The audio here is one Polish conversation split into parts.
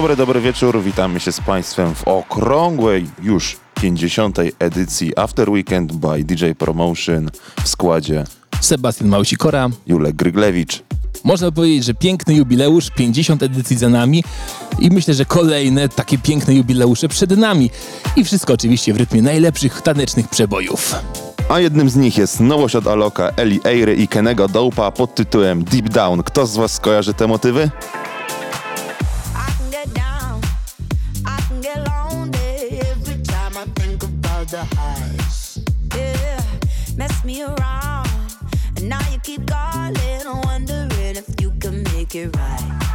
dobry, dobry wieczór. Witamy się z Państwem w okrągłej już 50. edycji After Weekend by DJ Promotion w składzie Sebastian Małsikora, Julek Gryglewicz. Można powiedzieć, że piękny jubileusz, 50 edycji za nami i myślę, że kolejne takie piękne jubileusze przed nami. I wszystko oczywiście w rytmie najlepszych tanecznych przebojów. A jednym z nich jest nowość od Aloka, Eli Eiry i Kenego Dopa pod tytułem Deep Down. Kto z Was kojarzy te motywy? the highs. Yeah, mess me around. And now you keep calling, wondering if you can make it right.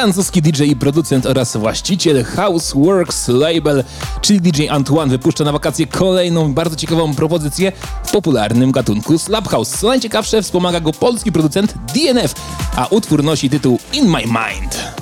Francuski DJ i producent oraz właściciel Houseworks Label, czyli DJ Antoine wypuszcza na wakacje kolejną bardzo ciekawą propozycję w popularnym gatunku Slap House. Co najciekawsze, wspomaga go polski producent DNF, a utwór nosi tytuł In My Mind.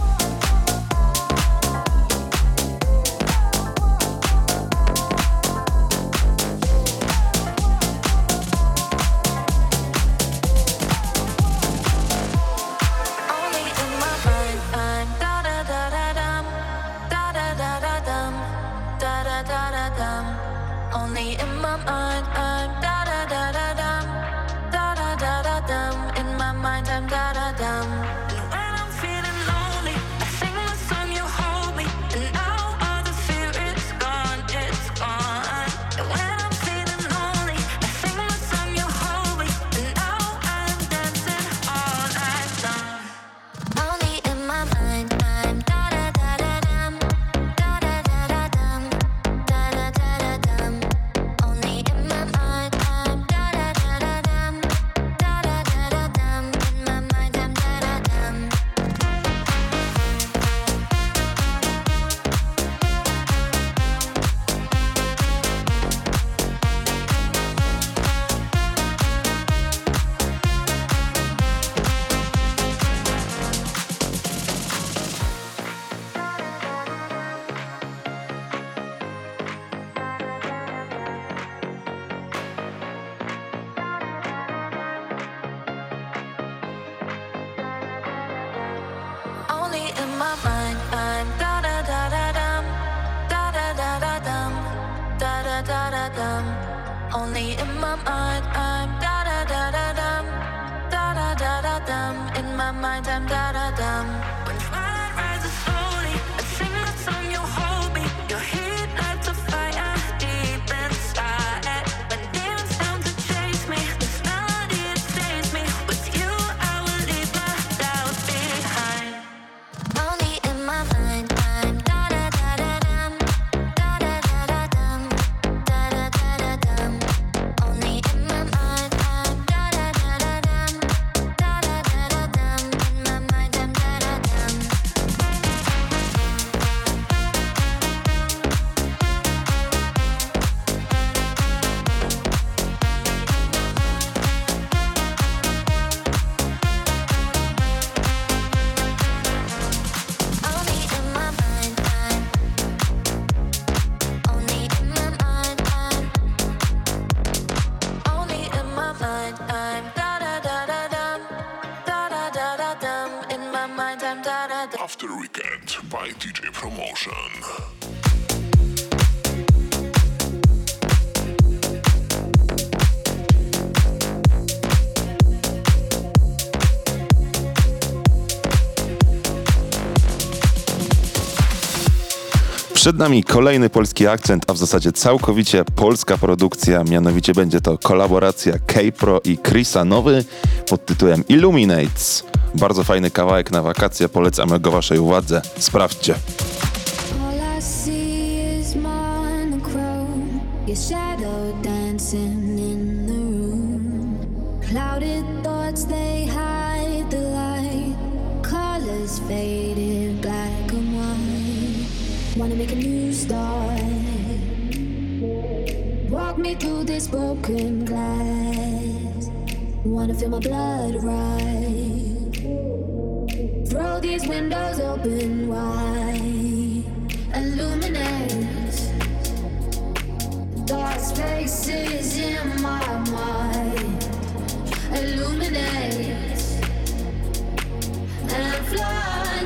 da dum. In my mind, I'm da da dum. Przed nami kolejny polski akcent, a w zasadzie całkowicie polska produkcja, mianowicie będzie to kolaboracja K-Pro i Chrisa Nowy pod tytułem Illuminates. Bardzo fajny kawałek na wakacje, polecamy go waszej uwadze. Sprawdźcie. me through this broken glass. Wanna feel my blood rise. Throw these windows open wide. Illuminate dark spaces in my mind. Illuminate and fly.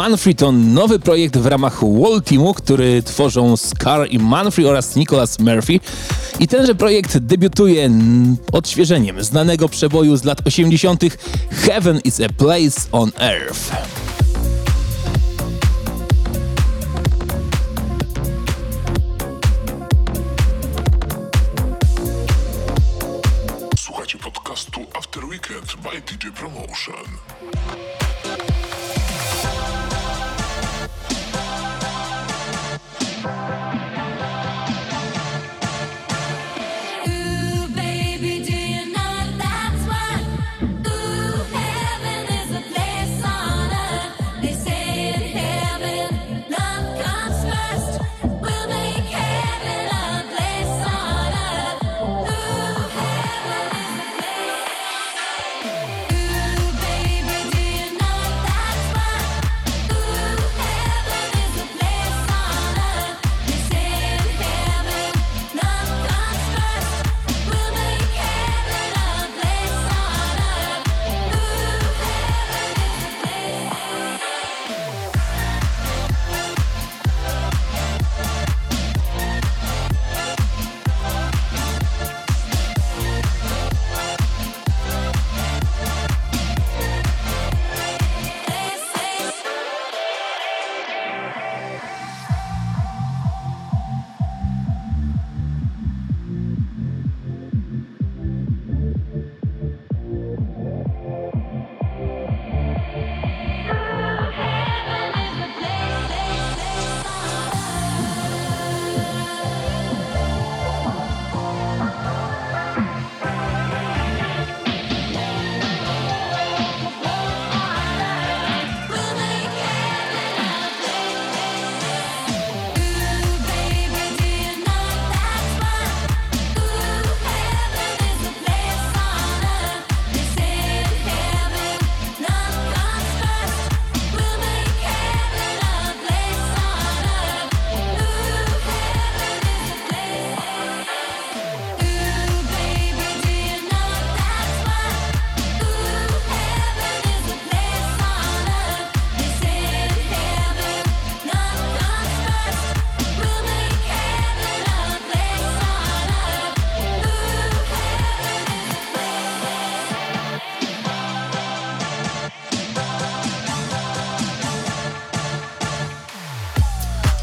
Manfrey to nowy projekt w ramach Wall Teamu, który tworzą Scar i Manfrey oraz Nicholas Murphy. I tenże projekt debiutuje odświeżeniem znanego przeboju z lat 80. Heaven is a Place on Earth. Słuchajcie podcastu After Weekend by DJ Promotion.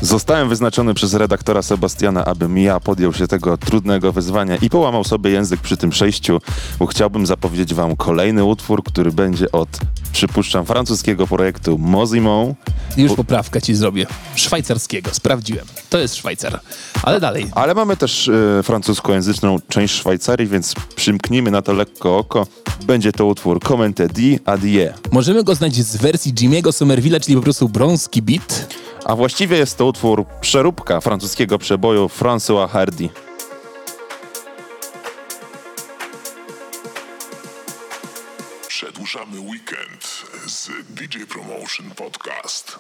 Zostałem wyznaczony przez redaktora Sebastiana, abym ja podjął się tego trudnego wyzwania i połamał sobie język przy tym przejściu, bo chciałbym zapowiedzieć wam kolejny utwór, który będzie od, przypuszczam, francuskiego projektu Mozimo. Już poprawkę ci zrobię. Szwajcarskiego, sprawdziłem. To jest Szwajcar. Ale dalej. Ale mamy też e, francuskojęzyczną część Szwajcarii, więc przymknijmy na to lekko oko. Będzie to utwór Commenté di Adie. Możemy go znać z wersji Jimmy'ego Somerville'a, czyli po prostu brąski beat. A właściwie jest to utwór przeróbka francuskiego przeboju François Hardy. Przedłużamy weekend z DJ Promotion Podcast.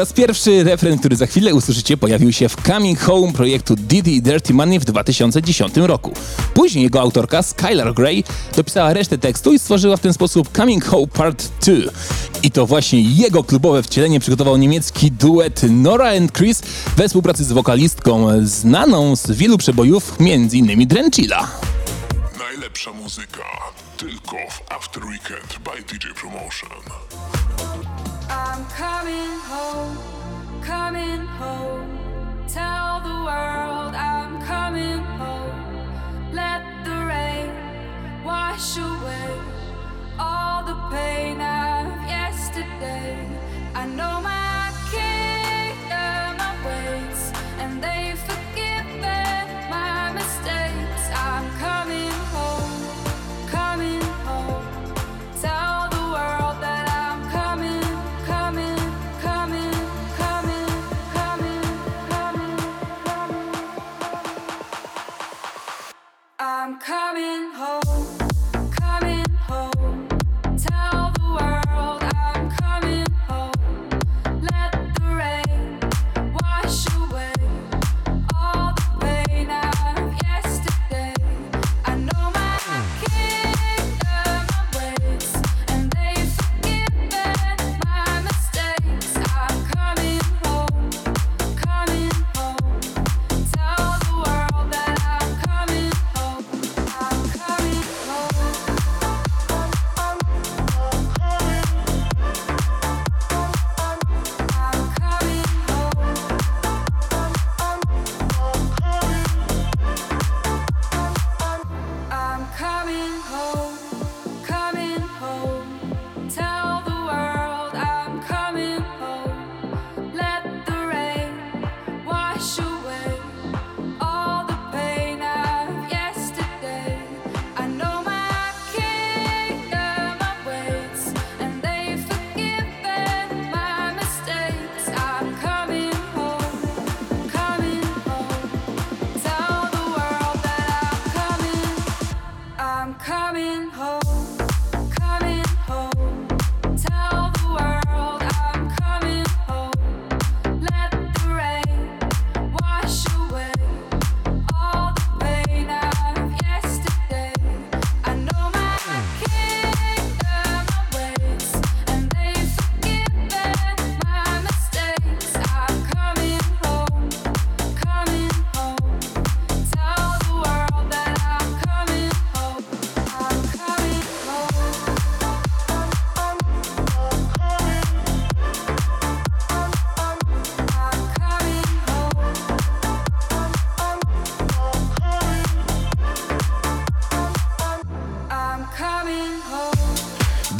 Raz pierwszy refren, który za chwilę usłyszycie, pojawił się w Coming Home projektu Diddy Dirty Money w 2010 roku. Później jego autorka Skylar Grey dopisała resztę tekstu i stworzyła w ten sposób Coming Home Part 2. I to właśnie jego klubowe wcielenie przygotował niemiecki duet Nora and Chris we współpracy z wokalistką znaną z wielu przebojów, m.in. Drenchilla. Najlepsza muzyka tylko w After Weekend by DJ Promotion. I'm coming home, coming home. Tell the world I'm coming home. Let the rain wash away all the pain of yesterday. I know my I'm coming home,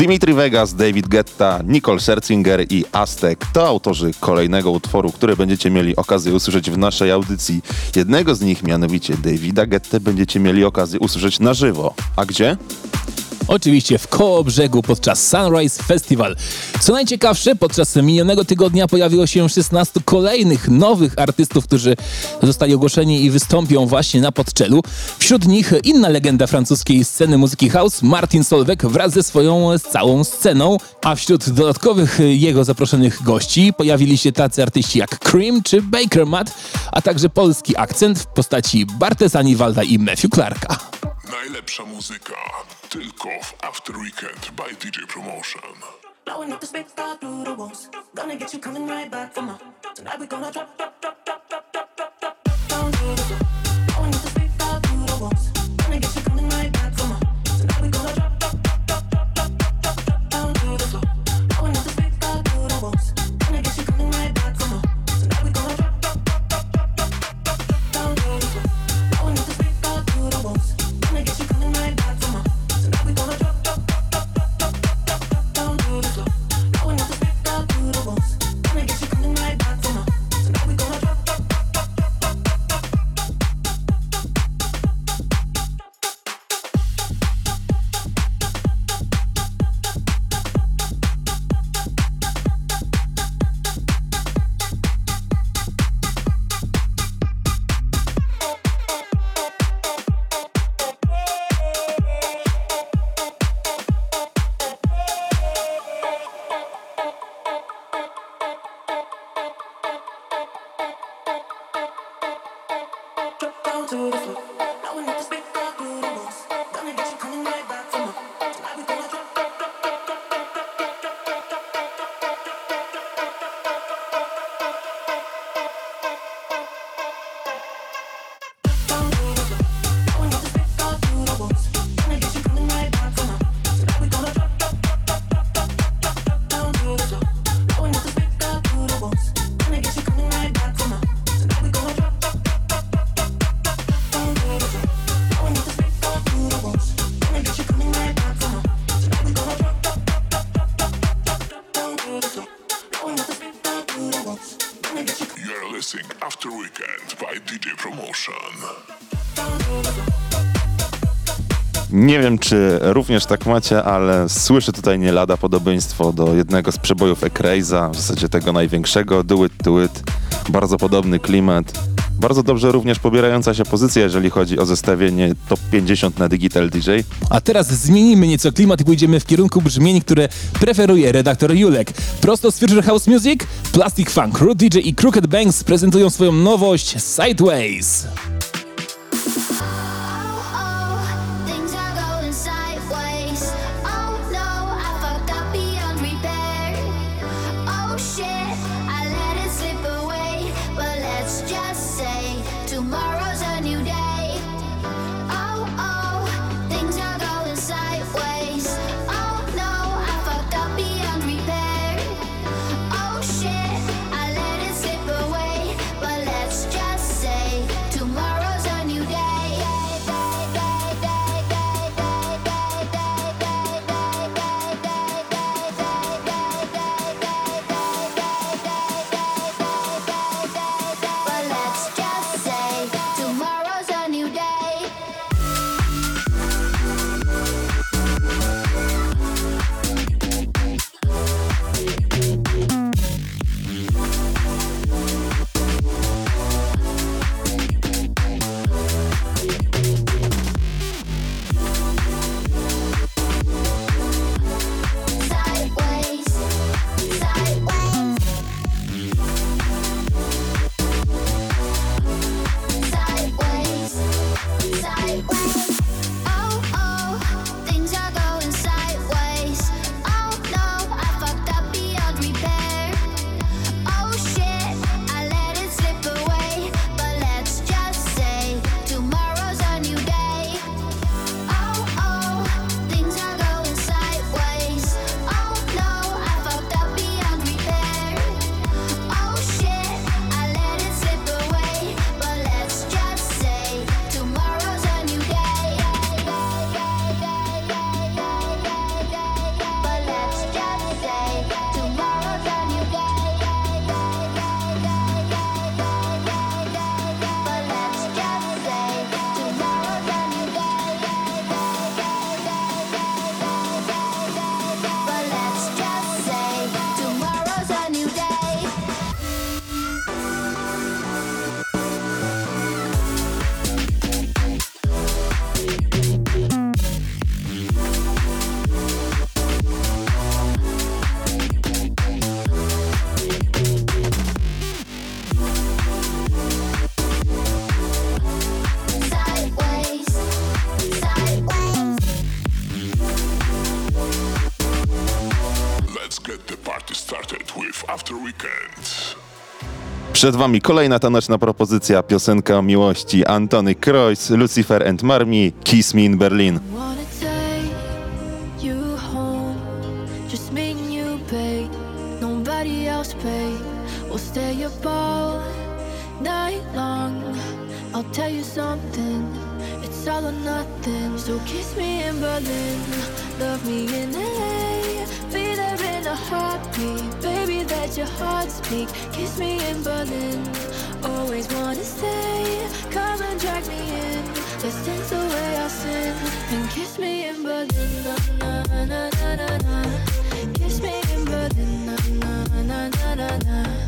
Dimitri Vegas, David Guetta, Nicole Scherzinger i Aztek to autorzy kolejnego utworu, który będziecie mieli okazję usłyszeć w naszej audycji. Jednego z nich, mianowicie Davida Guetta, będziecie mieli okazję usłyszeć na żywo. A gdzie? oczywiście w koło brzegu podczas Sunrise Festival. Co najciekawsze, podczas minionego tygodnia pojawiło się 16 kolejnych nowych artystów, którzy zostali ogłoszeni i wystąpią właśnie na podczelu. Wśród nich inna legenda francuskiej sceny muzyki house, Martin Solveig wraz ze swoją całą sceną, a wśród dodatkowych jego zaproszonych gości pojawili się tacy artyści jak Cream czy Baker Matt, a także polski akcent w postaci Bartesani Walda i Matthew Clarka. Najlepsza muzyka. Take off after weekend by DJ Promotion. Blowing up the space star through the walls. Gonna get you coming right back for more. Tonight we gonna drop, drop, drop, drop, drop, drop, drop, drop, down to the. wiem, czy również tak macie, ale słyszę tutaj nie lada podobieństwo do jednego z przebojów Ekrejza, w zasadzie tego największego, Duet Duet. Bardzo podobny klimat. Bardzo dobrze również pobierająca się pozycja, jeżeli chodzi o zestawienie top 50 na Digital DJ. A teraz zmienimy nieco klimat i pójdziemy w kierunku brzmień, które preferuje redaktor Julek. Prosto z Future House Music, Plastic Funk, Root DJ i Crooked Banks prezentują swoją nowość Sideways. After Weekend. Przed wami kolejna taneczna propozycja, piosenka o miłości Antony Kroos, Lucifer and Marmi, Kiss Me in Berlin. I'll tell you something, it's all or nothing. So kiss me in love me in LA. Be there in a heartbeat. Let your heart speak. Kiss me in Berlin, always wanna stay. Come and drag me in. Let's dance away our sin and kiss me in Berlin. Na, na, na, na, na, na. Kiss me in Berlin. Na, na, na, na, na, na.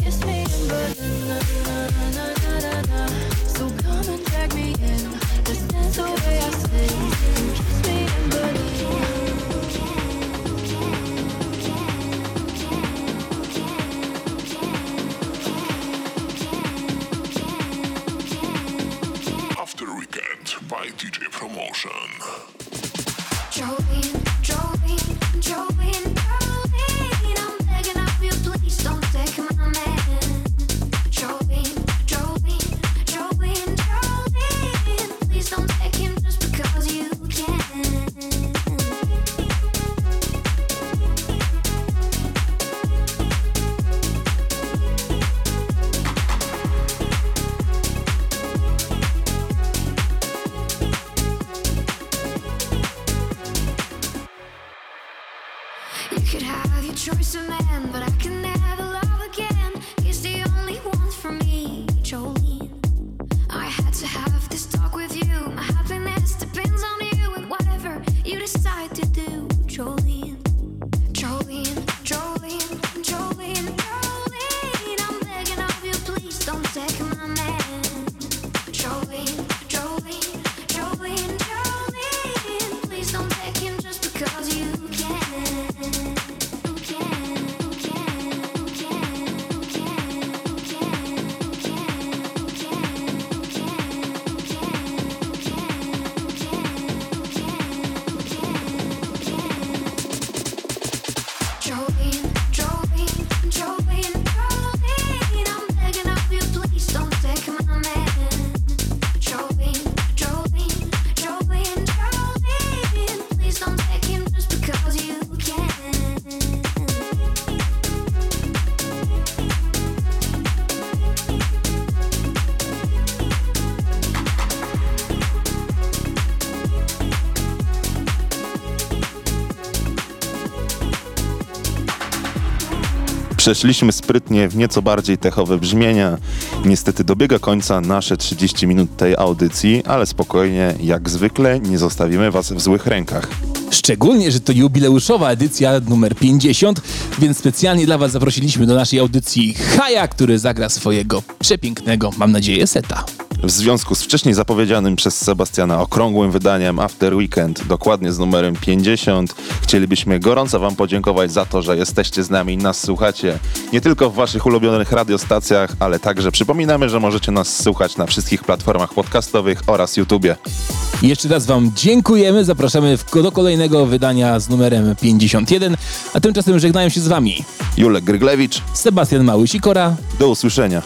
Kiss me in Berlin. Na, na, na, na, na, na. So come and drag me in. Let's dance away our sin Commotion. Jolene, Jolene, Jolene. Przeszliśmy sprytnie w nieco bardziej techowe brzmienia. Niestety dobiega końca nasze 30 minut tej audycji, ale spokojnie, jak zwykle, nie zostawimy Was w złych rękach. Szczególnie, że to jubileuszowa edycja numer 50, więc specjalnie dla Was zaprosiliśmy do naszej audycji Haja, który zagra swojego przepięknego, mam nadzieję, seta. W związku z wcześniej zapowiedzianym przez Sebastiana okrągłym wydaniem After Weekend, dokładnie z numerem 50, chcielibyśmy gorąco Wam podziękować za to, że jesteście z nami i nas słuchacie. Nie tylko w Waszych ulubionych radiostacjach, ale także przypominamy, że możecie nas słuchać na wszystkich platformach podcastowych oraz YouTubie. Jeszcze raz Wam dziękujemy, zapraszamy do kolejnego wydania z numerem 51, a tymczasem żegnają się z Wami Julek Gryglewicz, Sebastian Mały-Sikora, do usłyszenia.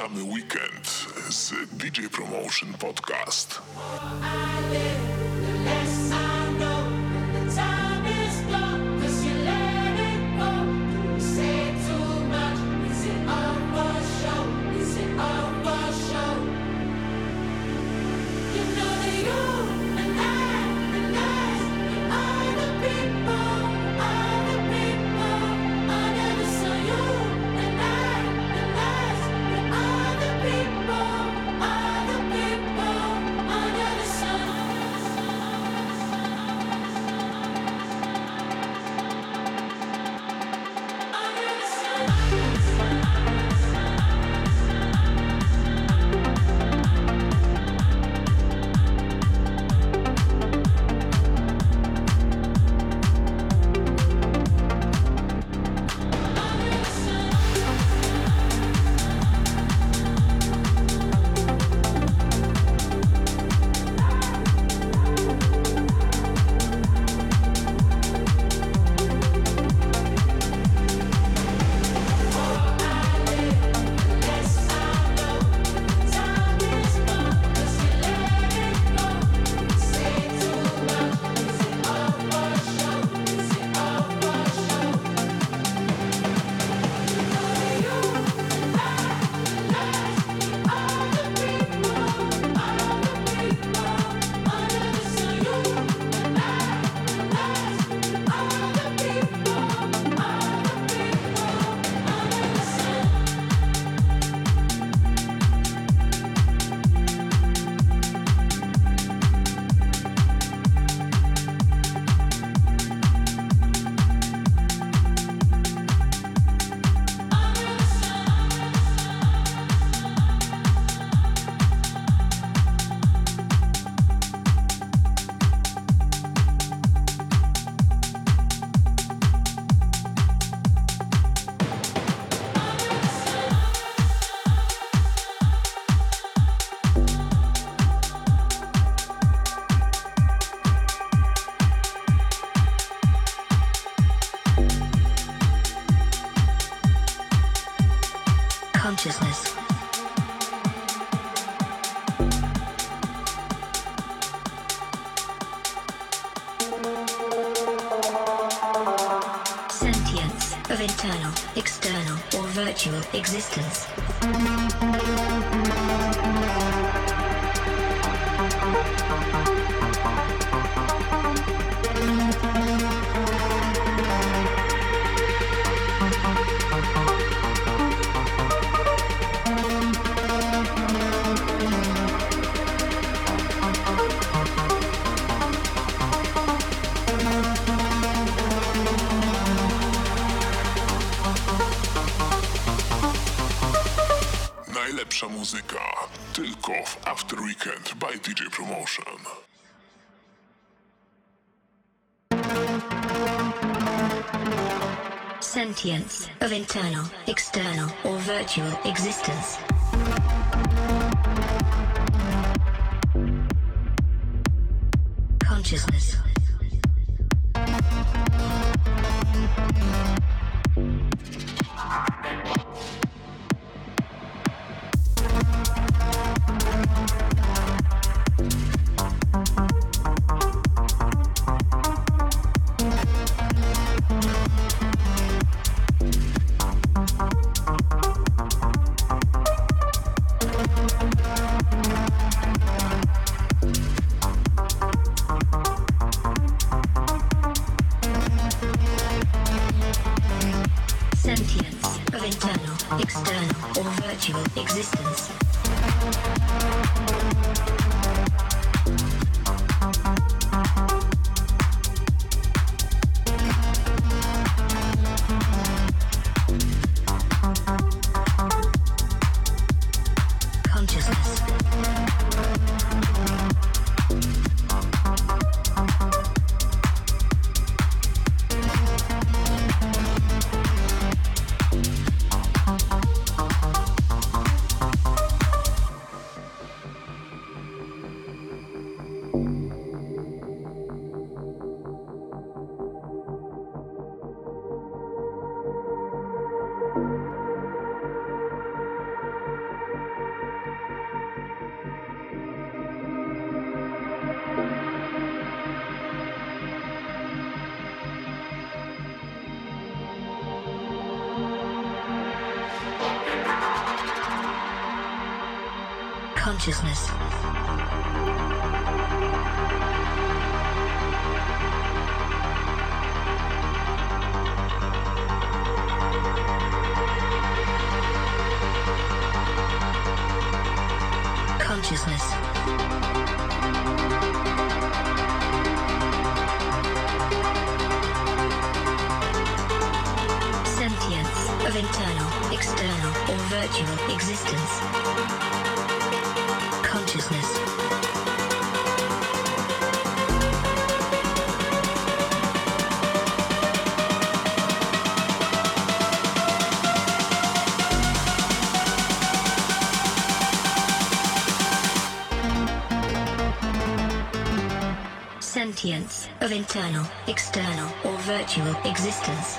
Przedłużamy weekend z DJ Promotion Podcast. Existence. Weekend by DJ Promotion. Sentience of internal, external, or virtual existence. consciousness. sentience, of internal, external, or virtual existence.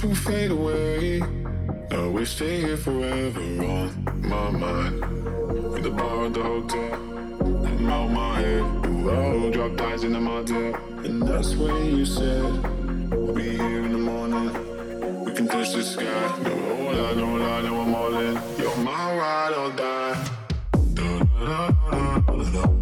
chance will fade away. I wish stay here forever on my mind. In the bar at the hotel, I'm out my head. Ooh, I drop dives into my debt. And that's when you said, I'll be here in the morning. We can touch the sky. No, hold on, don't lie, no, I'm all in. You're my ride or die. Da, da, da,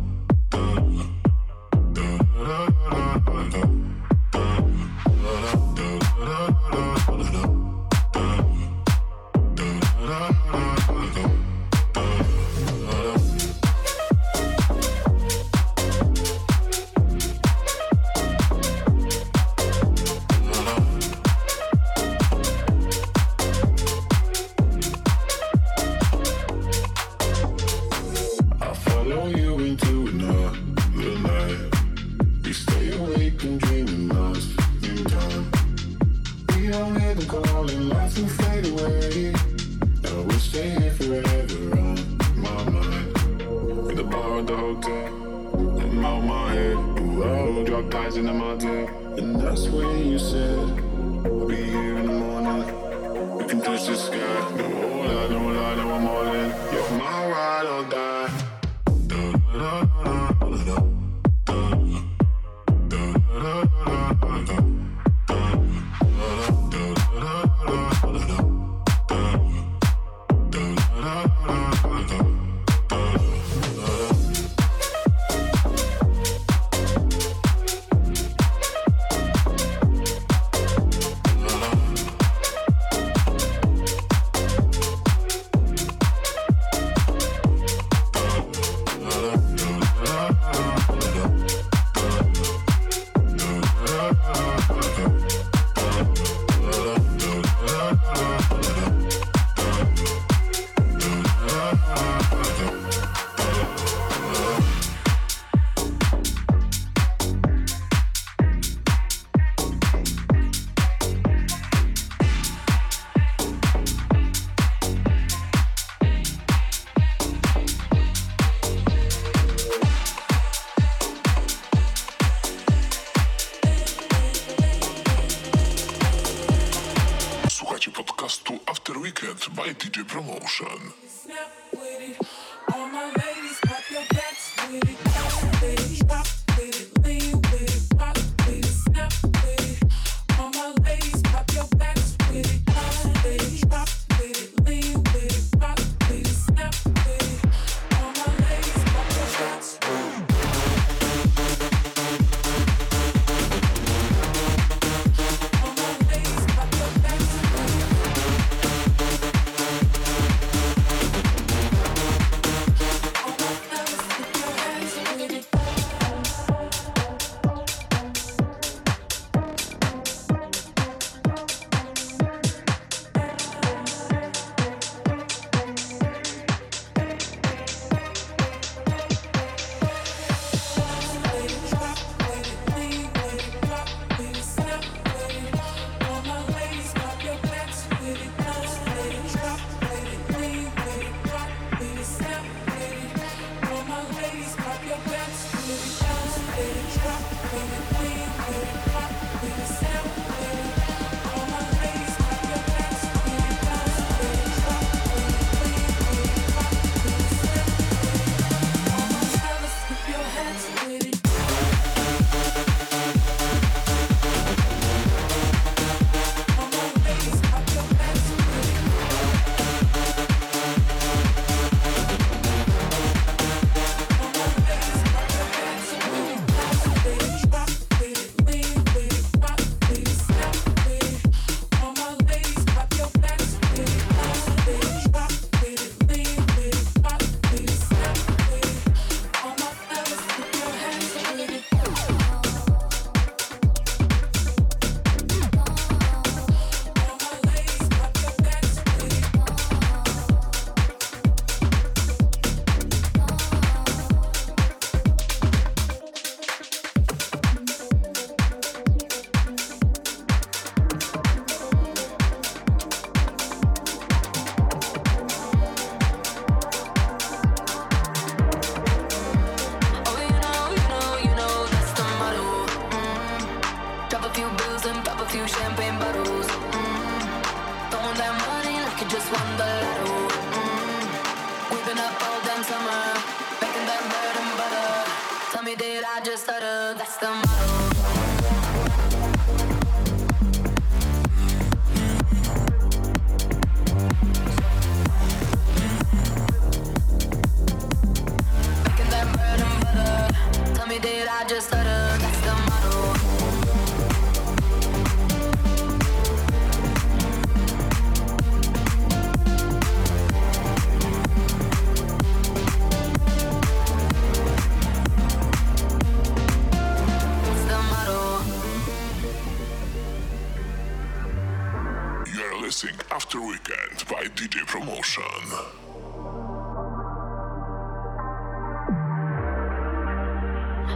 Production.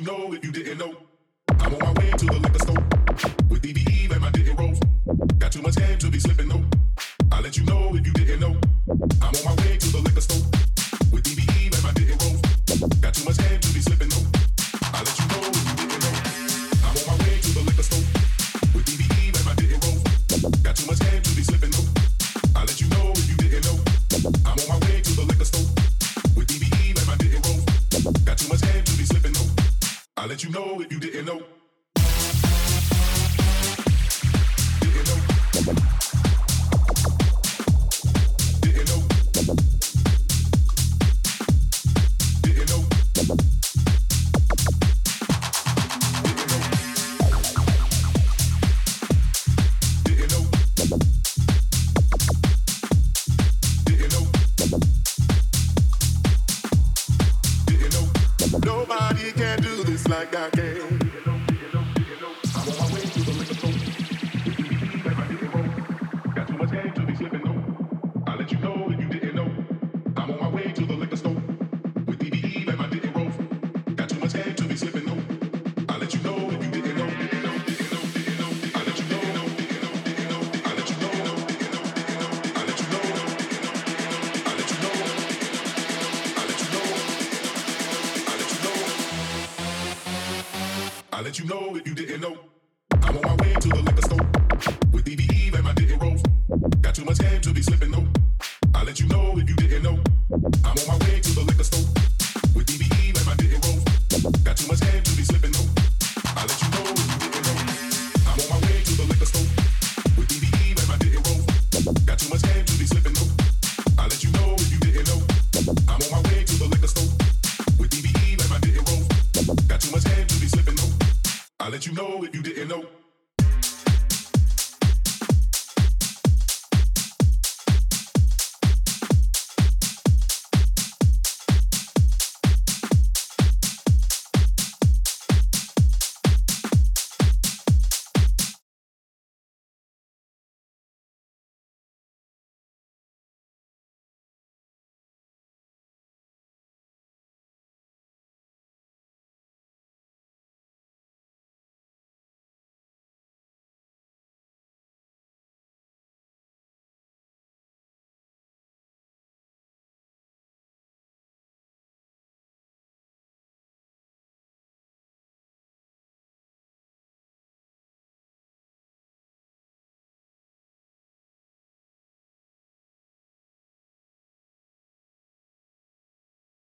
you know if you didn't know